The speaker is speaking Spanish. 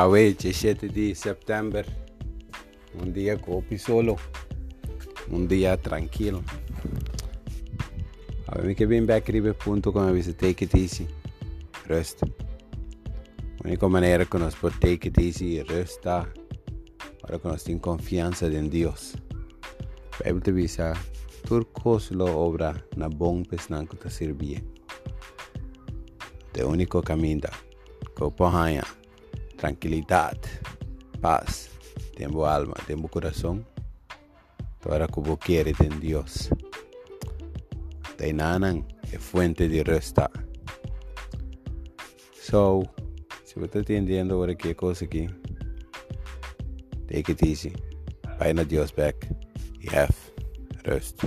Hoy 17 de septiembre, un día copi solo, un día tranquilo. A ver, que bien back punto con a take it easy, rest. La única manera que nos puede take it easy resta para que nos tenga confianza en Dios. Bible te visa, turcos lo obra na bom pesnan que te sirve. De único camino, que pohaya tranquilidad, paz, tiempo alma, tiempo corazón, para que vos quieres en Dios. De nanan es fuente de resta. So, si vos estás entendiendo ahora qué cosa aquí, take it easy. Vayan a Dios back y have rest.